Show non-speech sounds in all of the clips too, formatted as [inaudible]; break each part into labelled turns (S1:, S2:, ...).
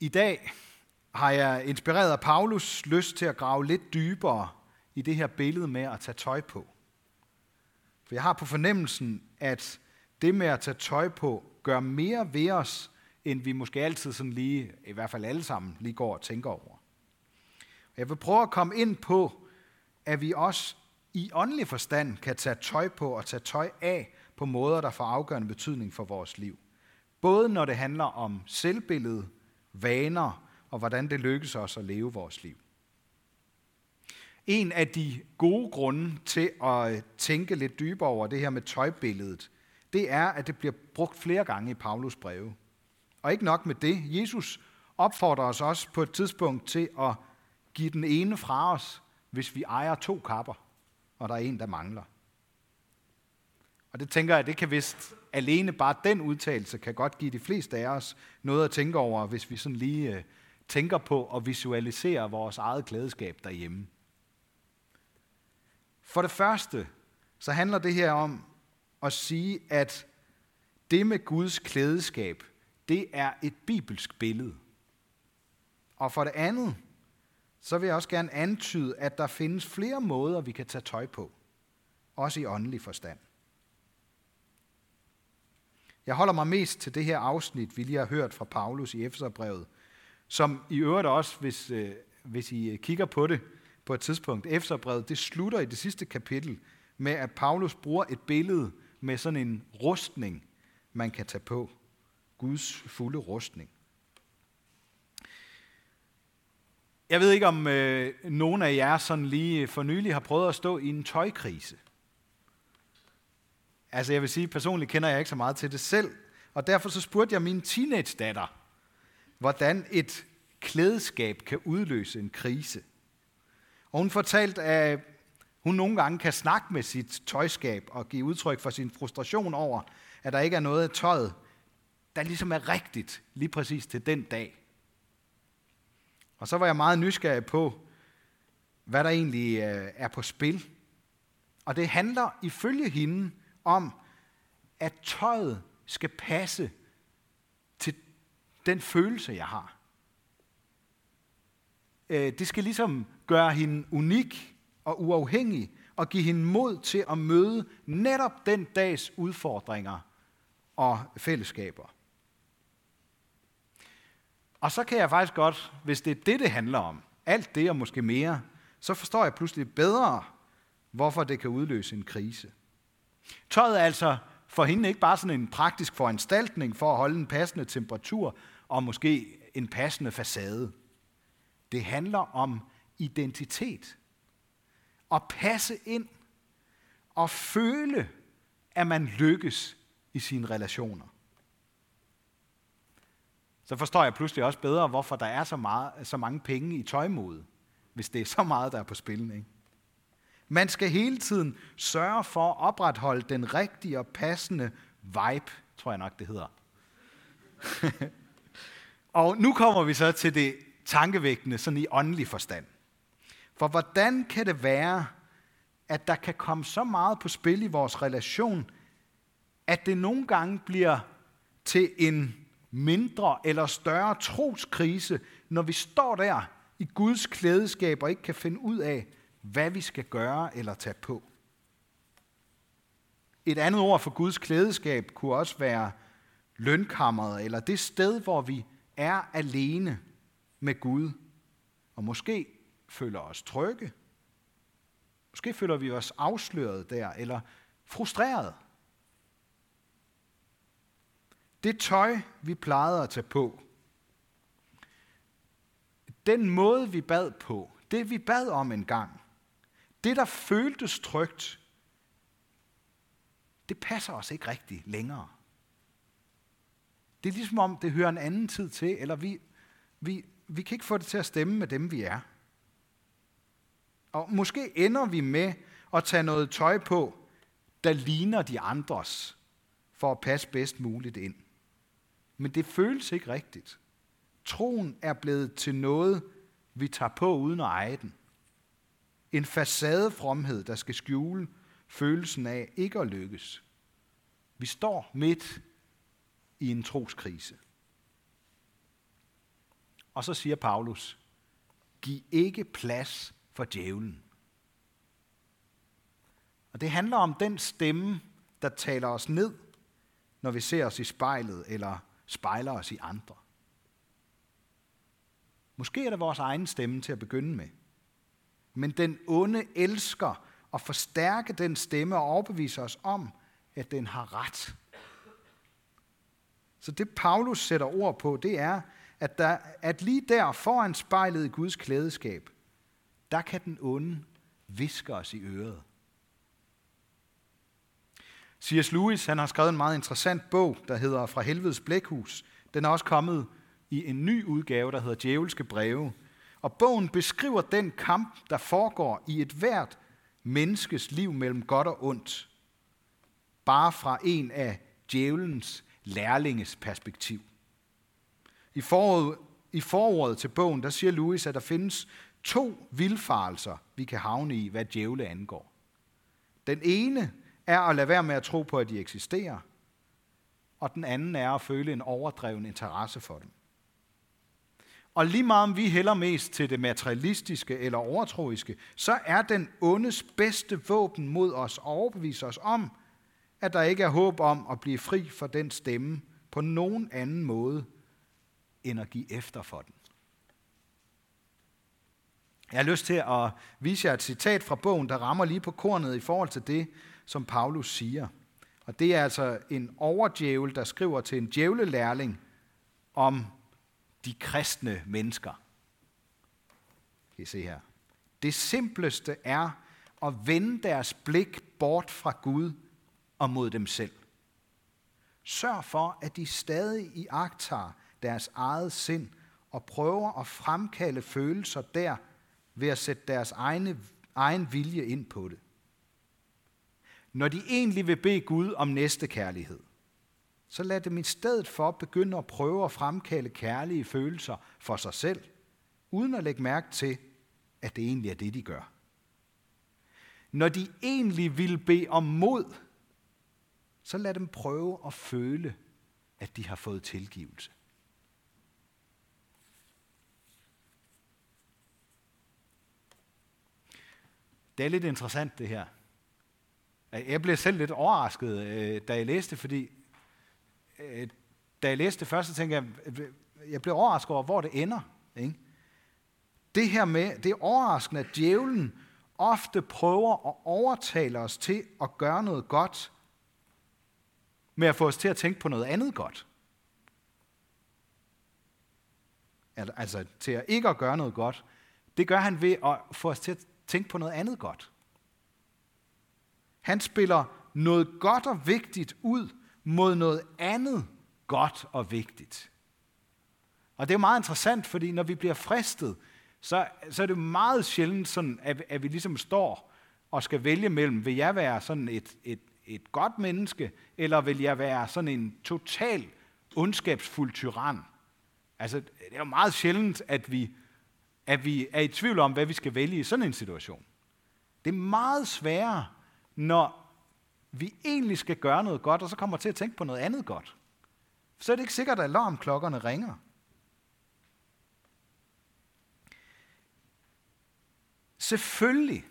S1: I dag har jeg inspireret af Paulus lyst til at grave lidt dybere i det her billede med at tage tøj på. For jeg har på fornemmelsen, at det med at tage tøj på gør mere ved os, end vi måske altid sådan lige, i hvert fald alle sammen, lige går og tænker over. Jeg vil prøve at komme ind på, at vi også i åndelig forstand kan tage tøj på og tage tøj af på måder, der får afgørende betydning for vores liv. Både når det handler om selvbillede, vaner og hvordan det lykkes os at leve vores liv. En af de gode grunde til at øh, tænke lidt dybere over det her med tøjbilledet, det er, at det bliver brugt flere gange i Paulus breve. Og ikke nok med det, Jesus opfordrer os også på et tidspunkt til at give den ene fra os, hvis vi ejer to kapper, og der er en, der mangler. Og det tænker jeg, det kan vist alene bare den udtalelse kan godt give de fleste af os noget at tænke over, hvis vi sådan lige øh, tænker på og visualiserer vores eget klædeskab derhjemme. For det første, så handler det her om at sige, at det med Guds klædeskab, det er et bibelsk billede. Og for det andet, så vil jeg også gerne antyde, at der findes flere måder, vi kan tage tøj på. Også i åndelig forstand. Jeg holder mig mest til det her afsnit, vi lige har hørt fra Paulus i Efeserbrevet, som i øvrigt også, hvis, øh, hvis I øh, kigger på det på et tidspunkt, Efeserbrevet, det slutter i det sidste kapitel med, at Paulus bruger et billede med sådan en rustning, man kan tage på. Guds fulde rustning. Jeg ved ikke, om øh, nogen af jer sådan lige for nylig har prøvet at stå i en tøjkrise. Altså jeg vil sige, personligt kender jeg ikke så meget til det selv, og derfor så spurgte jeg min teenage-datter, hvordan et klædeskab kan udløse en krise. Og hun fortalte, at hun nogle gange kan snakke med sit tøjskab og give udtryk for sin frustration over, at der ikke er noget af tøjet, der ligesom er rigtigt lige præcis til den dag. Og så var jeg meget nysgerrig på, hvad der egentlig øh, er på spil. Og det handler ifølge hende om, at tøjet skal passe til den følelse, jeg har. Øh, det skal ligesom gøre hende unik og uafhængig og give hende mod til at møde netop den dags udfordringer og fællesskaber. Og så kan jeg faktisk godt, hvis det er det, det handler om, alt det og måske mere, så forstår jeg pludselig bedre, hvorfor det kan udløse en krise. Tøjet er altså for hende ikke bare sådan en praktisk foranstaltning for at holde en passende temperatur og måske en passende facade. Det handler om identitet. At passe ind og føle, at man lykkes i sine relationer. Så forstår jeg pludselig også bedre, hvorfor der er så, meget, så mange penge i tøjmode, hvis det er så meget, der er på spil. Ikke? Man skal hele tiden sørge for at opretholde den rigtige og passende vibe, tror jeg nok, det hedder. [laughs] og nu kommer vi så til det tankevækkende, sådan i åndelig forstand. For hvordan kan det være, at der kan komme så meget på spil i vores relation, at det nogle gange bliver til en mindre eller større troskrise, når vi står der i Guds klædeskab og ikke kan finde ud af, hvad vi skal gøre eller tage på. Et andet ord for Guds klædeskab kunne også være lønkammeret, eller det sted, hvor vi er alene med Gud, og måske føler os trygge. Måske føler vi os afsløret der, eller frustreret. Det tøj, vi plejede at tage på, den måde, vi bad på, det vi bad om en gang, det, der føltes trygt, det passer os ikke rigtigt længere. Det er ligesom om, det hører en anden tid til, eller vi, vi, vi kan ikke få det til at stemme med dem, vi er. Og måske ender vi med at tage noget tøj på, der ligner de andres, for at passe bedst muligt ind. Men det føles ikke rigtigt. Troen er blevet til noget, vi tager på uden at eje den. En facadefromhed, der skal skjule følelsen af ikke at lykkes. Vi står midt i en troskrise. Og så siger Paulus, giv ikke plads for djævlen. Og det handler om den stemme, der taler os ned, når vi ser os i spejlet eller spejler os i andre. Måske er det vores egen stemme til at begynde med. Men den onde elsker at forstærke den stemme og overbevise os om, at den har ret. Så det Paulus sætter ord på, det er, at, der, at lige der foran spejlet i Guds klædeskab, der kan den onde viske os i øret. C.S. Lewis han har skrevet en meget interessant bog, der hedder Fra helvedes blækhus. Den er også kommet i en ny udgave, der hedder Djævelske breve. Og bogen beskriver den kamp, der foregår i et hvert menneskes liv mellem godt og ondt. Bare fra en af djævelens lærlinges perspektiv. I foråret, I forordet til bogen, der siger Louis, at der findes to vilfarelser, vi kan havne i, hvad djævle angår. Den ene er at lade være med at tro på, at de eksisterer, og den anden er at føle en overdreven interesse for dem. Og lige meget om vi hælder mest til det materialistiske eller overtroiske, så er den ondes bedste våben mod os og overbevise os om, at der ikke er håb om at blive fri for den stemme på nogen anden måde, end at give efter for den. Jeg har lyst til at vise jer et citat fra bogen, der rammer lige på kornet i forhold til det, som Paulus siger. Og det er altså en overdjævel, der skriver til en djævlelærling om de kristne mennesker. Kan I se her. Det simpleste er at vende deres blik bort fra Gud og mod dem selv. Sørg for, at de stadig i deres eget sind og prøver at fremkalde følelser der ved at sætte deres egne, egen vilje ind på det. Når de egentlig vil bede Gud om næste kærlighed, så lad dem i stedet for begynde at prøve at fremkalde kærlige følelser for sig selv, uden at lægge mærke til, at det egentlig er det, de gør. Når de egentlig vil bede om mod, så lad dem prøve at føle, at de har fået tilgivelse. Det er lidt interessant det her. Jeg blev selv lidt overrasket, øh, da jeg læste, fordi øh, da jeg læste det første, tænkte jeg, jeg blev overrasket over, hvor det ender. Ikke? Det her med, det er overraskende, at djævlen ofte prøver at overtale os til at gøre noget godt, med at få os til at tænke på noget andet godt. Altså til at ikke at gøre noget godt. Det gør han ved at få os til at tænke på noget andet godt. Han spiller noget godt og vigtigt ud mod noget andet godt og vigtigt. Og det er meget interessant, fordi når vi bliver fristet, så, så er det meget sjældent sådan, at, at vi ligesom står og skal vælge mellem, vil jeg være sådan et, et, et godt menneske, eller vil jeg være sådan en total ondskabsfuld tyran? Altså, det er jo meget sjældent, at vi, at vi er i tvivl om, hvad vi skal vælge i sådan en situation. Det er meget sværere når vi egentlig skal gøre noget godt, og så kommer til at tænke på noget andet godt. Så er det ikke sikkert, at alarmklokkerne ringer. Selvfølgelig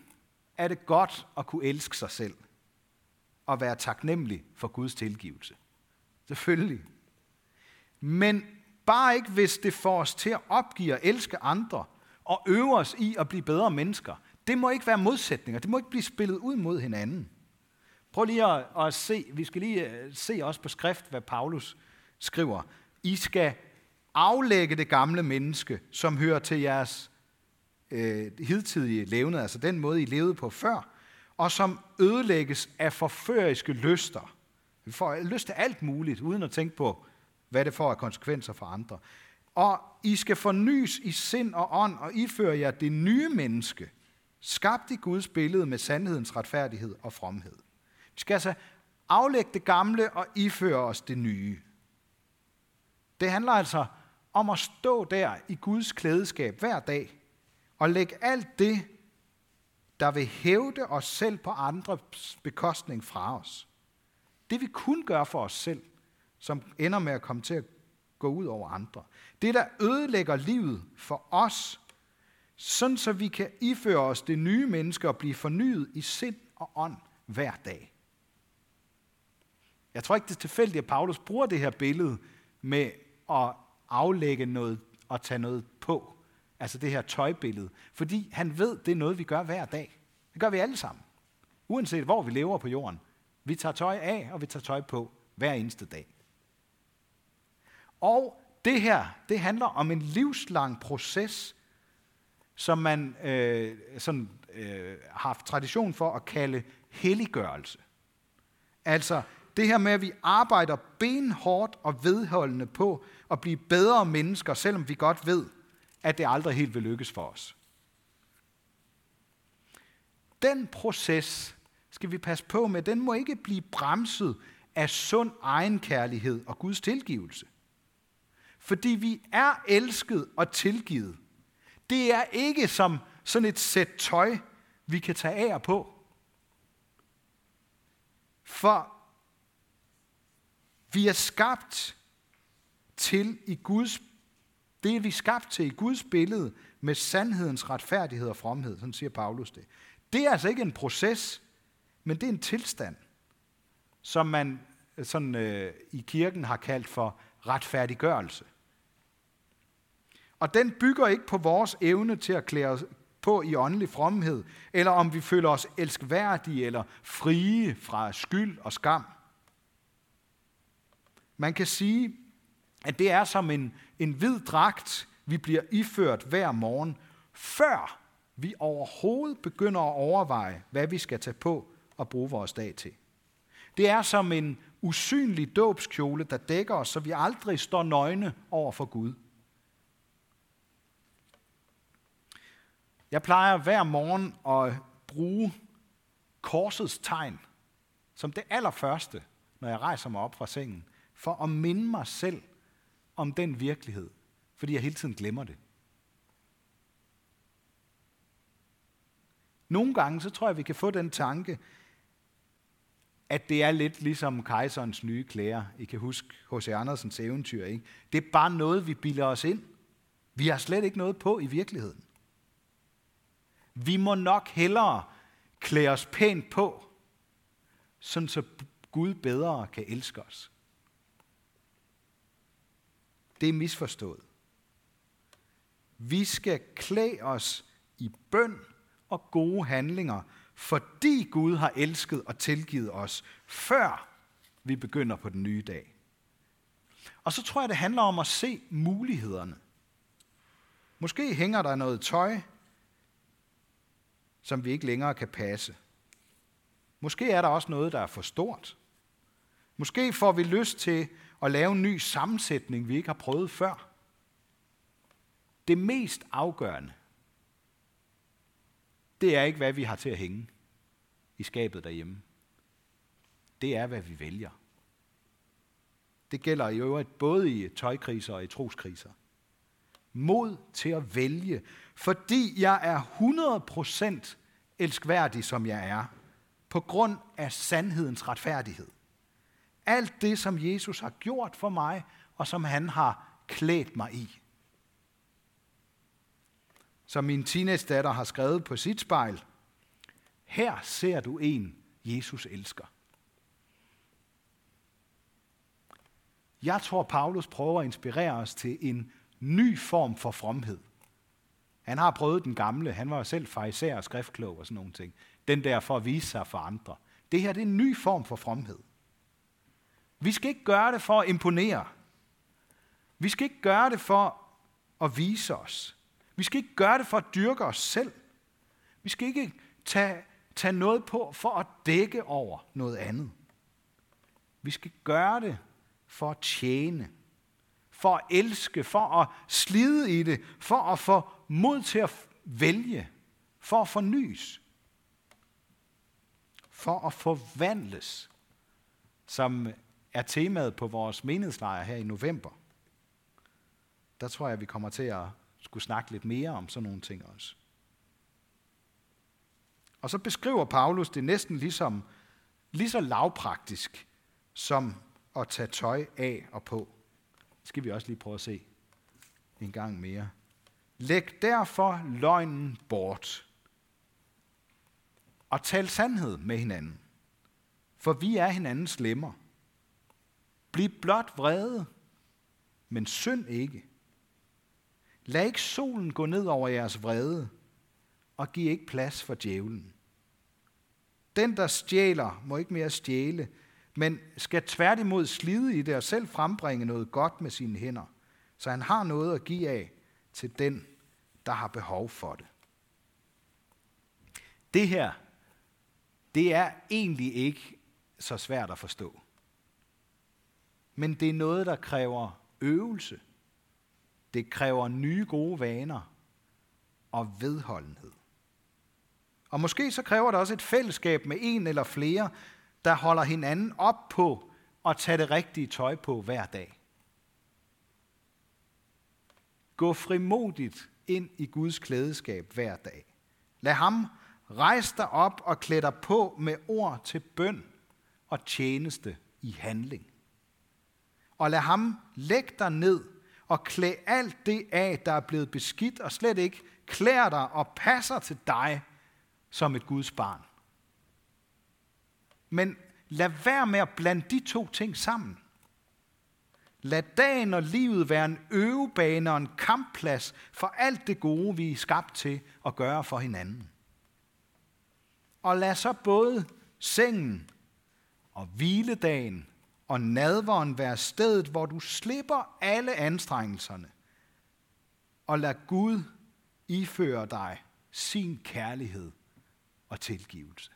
S1: er det godt at kunne elske sig selv og være taknemmelig for Guds tilgivelse. Selvfølgelig. Men bare ikke, hvis det får os til at opgive og elske andre og øve os i at blive bedre mennesker. Det må ikke være modsætninger. Det må ikke blive spillet ud mod hinanden. Prøv lige at, at se, vi skal lige øh, se også på skrift, hvad Paulus skriver. I skal aflægge det gamle menneske, som hører til jeres øh, hidtidige levende, altså den måde, I levede på før, og som ødelægges af forføriske lyster. Vi får lyst til alt muligt, uden at tænke på, hvad det får af konsekvenser for andre. Og I skal fornyes i sind og ånd, og iføre jer det nye menneske, skabt i Guds billede med sandhedens retfærdighed og fromhed. Vi skal altså aflægge det gamle og iføre os det nye. Det handler altså om at stå der i Guds klædeskab hver dag og lægge alt det, der vil hævde os selv på andres bekostning fra os. Det vi kun gør for os selv, som ender med at komme til at gå ud over andre. Det, der ødelægger livet for os, sådan så vi kan iføre os det nye menneske og blive fornyet i sind og ånd hver dag. Jeg tror ikke, det er tilfældigt, at Paulus bruger det her billede med at aflægge noget og tage noget på. Altså det her tøjbillede. Fordi han ved, det er noget, vi gør hver dag. Det gør vi alle sammen. Uanset hvor vi lever på jorden. Vi tager tøj af, og vi tager tøj på hver eneste dag. Og det her, det handler om en livslang proces, som man øh, sådan, øh, har haft tradition for at kalde helliggørelse. Altså det her med, at vi arbejder benhårdt og vedholdende på at blive bedre mennesker, selvom vi godt ved, at det aldrig helt vil lykkes for os. Den proces skal vi passe på med. Den må ikke blive bremset af sund egenkærlighed og Guds tilgivelse. Fordi vi er elsket og tilgivet. Det er ikke som sådan et sæt tøj, vi kan tage af og på. For vi er skabt til i Guds det er vi skabt til i Guds billede med sandhedens retfærdighed og fromhed, sådan siger Paulus det. Det er altså ikke en proces, men det er en tilstand, som man øh, sådan, øh, i kirken har kaldt for retfærdiggørelse. Og den bygger ikke på vores evne til at klæde os på i åndelig fromhed, eller om vi føler os elskværdige eller frie fra skyld og skam. Man kan sige, at det er som en, en hvid dragt, vi bliver iført hver morgen, før vi overhovedet begynder at overveje, hvad vi skal tage på og bruge vores dag til. Det er som en usynlig dåbskjole, der dækker os, så vi aldrig står nøgne over for Gud. Jeg plejer hver morgen at bruge korsets tegn som det allerførste, når jeg rejser mig op fra sengen, for at minde mig selv om den virkelighed, fordi jeg hele tiden glemmer det. Nogle gange, så tror jeg, vi kan få den tanke, at det er lidt ligesom kejserens nye klæder. I kan huske H.C. Andersens eventyr, ikke? Det er bare noget, vi bilder os ind. Vi har slet ikke noget på i virkeligheden. Vi må nok hellere klæde os pænt på, sådan så Gud bedre kan elske os. Det er misforstået. Vi skal klæde os i bøn og gode handlinger, fordi Gud har elsket og tilgivet os, før vi begynder på den nye dag. Og så tror jeg, det handler om at se mulighederne. Måske hænger der noget tøj, som vi ikke længere kan passe. Måske er der også noget, der er for stort. Måske får vi lyst til at lave en ny sammensætning, vi ikke har prøvet før. Det mest afgørende, det er ikke, hvad vi har til at hænge i skabet derhjemme. Det er, hvad vi vælger. Det gælder i øvrigt både i tøjkriser og i troskriser. Mod til at vælge, fordi jeg er 100% elskværdig, som jeg er, på grund af sandhedens retfærdighed. Alt det, som Jesus har gjort for mig, og som han har klædt mig i. Som min teenage-datter har skrevet på sit spejl, her ser du en, Jesus elsker. Jeg tror, Paulus prøver at inspirere os til en ny form for fromhed. Han har prøvet den gamle. Han var jo selv fariser og skriftklog og sådan nogle ting. Den der for at vise sig for andre. Det her det er en ny form for fromhed. Vi skal ikke gøre det for at imponere. Vi skal ikke gøre det for at vise os. Vi skal ikke gøre det for at dyrke os selv. Vi skal ikke tage, tage noget på for at dække over noget andet. Vi skal gøre det for at tjene, for at elske, for at slide i det, for at få mod til at vælge, for at fornyes, for at forvandles, som er temaet på vores menighedslejr her i november. Der tror jeg, vi kommer til at skulle snakke lidt mere om sådan nogle ting også. Og så beskriver Paulus det næsten ligesom, lige så lavpraktisk som at tage tøj af og på. Det skal vi også lige prøve at se en gang mere. Læg derfor løgnen bort. Og tal sandhed med hinanden. For vi er hinandens lemmer. Bliv blot vrede, men synd ikke. Lad ikke solen gå ned over jeres vrede, og giv ikke plads for djævlen. Den, der stjæler, må ikke mere stjæle, men skal tværtimod slide i det og selv frembringe noget godt med sine hænder, så han har noget at give af til den, der har behov for det. Det her, det er egentlig ikke så svært at forstå. Men det er noget, der kræver øvelse. Det kræver nye gode vaner og vedholdenhed. Og måske så kræver det også et fællesskab med en eller flere, der holder hinanden op på at tage det rigtige tøj på hver dag. Gå frimodigt ind i Guds klædeskab hver dag. Lad ham rejse dig op og klæde dig på med ord til bøn og tjeneste i handling. Og lad ham lægge dig ned og klæde alt det af, der er blevet beskidt og slet ikke klæder dig og passer til dig som et Guds barn. Men lad være med at blande de to ting sammen. Lad dagen og livet være en øvebane og en kampplads for alt det gode, vi er skabt til at gøre for hinanden. Og lad så både sengen og hviledagen og nadveren være stedet, hvor du slipper alle anstrengelserne. Og lad Gud iføre dig sin kærlighed og tilgivelse.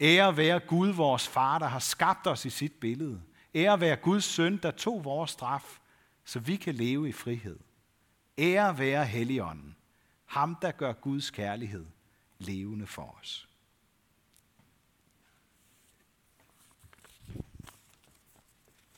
S1: Ære være Gud, vores far, der har skabt os i sit billede. Ære være Guds søn, der tog vores straf, så vi kan leve i frihed. Ære være Helligånden, ham der gør Guds kærlighed levende for os.